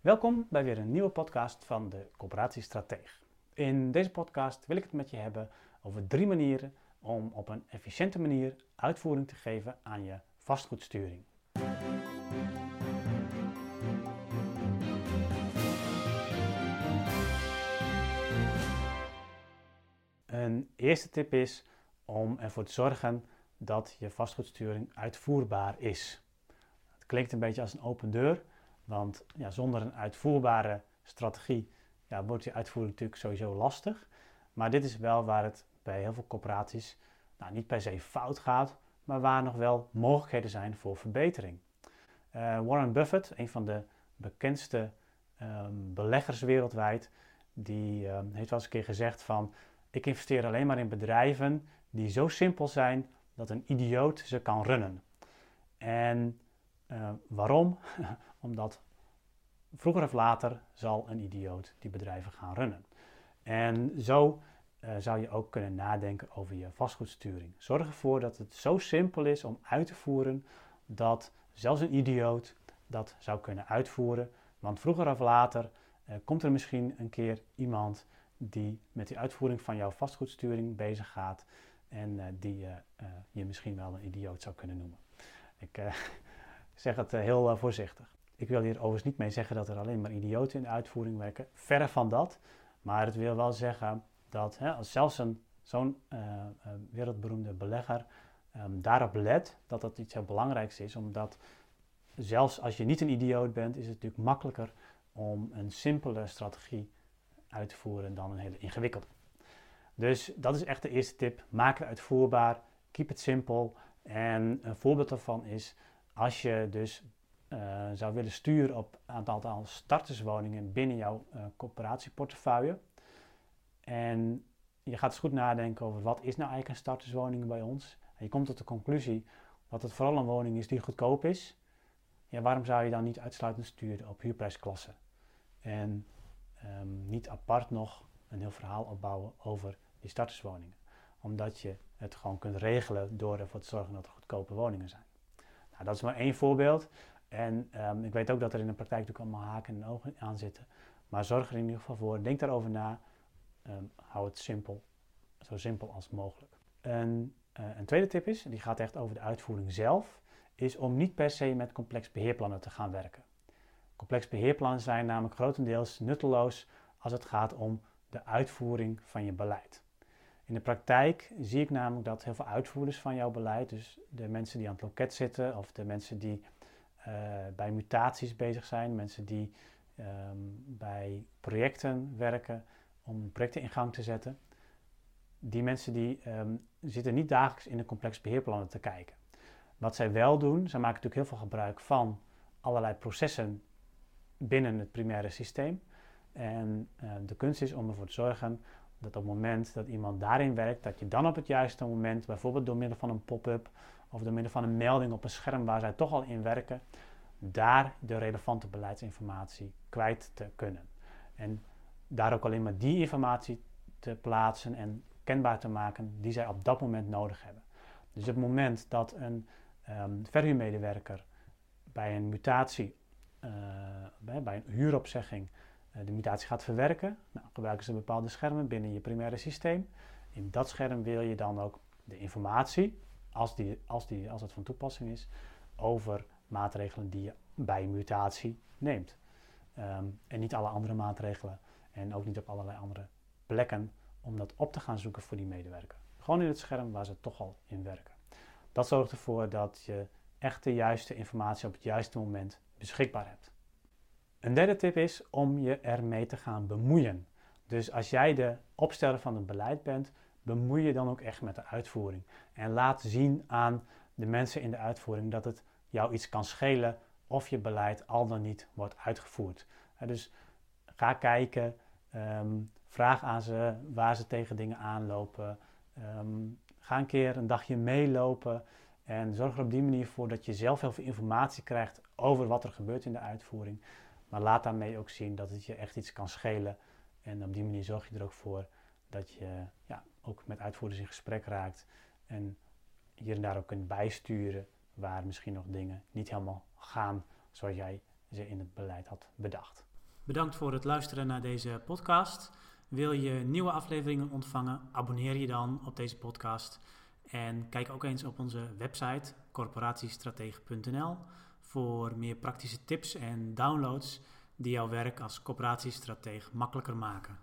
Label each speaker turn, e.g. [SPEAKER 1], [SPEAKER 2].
[SPEAKER 1] Welkom bij weer een nieuwe podcast van de Coöperatiestrateeg. In deze podcast wil ik het met je hebben over drie manieren om op een efficiënte manier uitvoering te geven aan je vastgoedsturing. Een eerste tip is om ervoor te zorgen dat je vastgoedsturing uitvoerbaar is. Het klinkt een beetje als een open deur, want ja, zonder een uitvoerbare strategie ja, wordt die uitvoering natuurlijk sowieso lastig. Maar dit is wel waar het bij heel veel corporaties nou, niet per se fout gaat, maar waar nog wel mogelijkheden zijn voor verbetering. Uh, Warren Buffett, een van de bekendste um, beleggers wereldwijd, die um, heeft wel eens een keer gezegd van ik investeer alleen maar in bedrijven die zo simpel zijn dat een idioot ze kan runnen. En uh, waarom? Omdat vroeger of later zal een idioot die bedrijven gaan runnen. En zo uh, zou je ook kunnen nadenken over je vastgoedsturing. Zorg ervoor dat het zo simpel is om uit te voeren dat zelfs een idioot dat zou kunnen uitvoeren. Want vroeger of later uh, komt er misschien een keer iemand die met die uitvoering van jouw vastgoedsturing bezig gaat en uh, die je misschien wel een idioot zou kunnen noemen. Ik zeg het heel voorzichtig. Ik wil hier overigens niet mee zeggen dat er alleen maar idioten in de uitvoering werken. Verre van dat. Maar het wil wel zeggen dat hè, zelfs een, zo'n uh, wereldberoemde belegger um, daarop let, dat dat iets heel belangrijks is. Omdat zelfs als je niet een idioot bent, is het natuurlijk makkelijker om een simpele strategie uit te voeren dan een hele ingewikkelde. Dus dat is echt de eerste tip. Maak het uitvoerbaar. Keep het simpel. En een voorbeeld daarvan is als je dus uh, zou willen sturen op een aantal starterswoningen binnen jouw uh, coöperatieportefeuille. En je gaat eens goed nadenken over wat is nou eigenlijk een starterswoning bij ons. En je komt tot de conclusie dat het vooral een woning is die goedkoop is. Ja, waarom zou je dan niet uitsluitend sturen op huurprijsklasse? En um, niet apart nog een heel verhaal opbouwen over die starterswoningen. Omdat je het gewoon kunt regelen door ervoor te zorgen dat er goedkope woningen zijn. Nou, dat is maar één voorbeeld. En um, ik weet ook dat er in de praktijk natuurlijk allemaal haken en ogen aan zitten. Maar zorg er in ieder geval voor, denk daarover na. Um, hou het simpel, zo simpel als mogelijk. Een, uh, een tweede tip is, die gaat echt over de uitvoering zelf, is om niet per se met complex beheerplannen te gaan werken. Complex beheerplannen zijn namelijk grotendeels nutteloos als het gaat om de uitvoering van je beleid. In de praktijk zie ik namelijk dat heel veel uitvoerders van jouw beleid, dus de mensen die aan het loket zitten of de mensen die bij mutaties bezig zijn, mensen die um, bij projecten werken om projecten in gang te zetten. Die mensen die um, zitten niet dagelijks in de complex beheerplannen te kijken. Wat zij wel doen, zij maken natuurlijk heel veel gebruik van allerlei processen binnen het primaire systeem. En uh, de kunst is om ervoor te zorgen dat op het moment dat iemand daarin werkt, dat je dan op het juiste moment, bijvoorbeeld door middel van een pop-up of door middel van een melding op een scherm waar zij toch al in werken, daar de relevante beleidsinformatie kwijt te kunnen. En daar ook alleen maar die informatie te plaatsen en kenbaar te maken die zij op dat moment nodig hebben. Dus op het moment dat een um, verhuurmedewerker bij een mutatie, uh, bij, bij, een huuropzegging, de mutatie gaat verwerken, nou, gebruiken ze bepaalde schermen binnen je primaire systeem. In dat scherm wil je dan ook de informatie, als, die, als, die, als het van toepassing is, over maatregelen die je bij mutatie neemt. Um, en niet alle andere maatregelen en ook niet op allerlei andere plekken om dat op te gaan zoeken voor die medewerker. Gewoon in het scherm waar ze toch al in werken. Dat zorgt ervoor dat je echt de juiste informatie op het juiste moment beschikbaar hebt. Een derde tip is om je ermee te gaan bemoeien. Dus als jij de opsteller van het beleid bent, bemoei je dan ook echt met de uitvoering. En laat zien aan de mensen in de uitvoering dat het jou iets kan schelen of je beleid al dan niet wordt uitgevoerd. dus ga kijken, um, vraag aan ze waar ze tegen dingen aanlopen. Um, ga een keer een dagje meelopen en zorg er op die manier voor dat je zelf heel veel informatie krijgt over wat er gebeurt in de uitvoering. Maar laat daarmee ook zien dat het je echt iets kan schelen. En op die manier zorg je er ook voor dat je ja, ook met uitvoerders in gesprek raakt. En hier en daar ook kunt bijsturen waar misschien nog dingen niet helemaal gaan zoals jij ze in het beleid had bedacht. Bedankt voor het luisteren naar deze podcast. Wil je nieuwe afleveringen ontvangen? Abonneer je dan op deze podcast. En kijk ook eens op onze website corporatiestratege.nl voor meer praktische tips en downloads die jouw werk als coöperatiestratege makkelijker maken.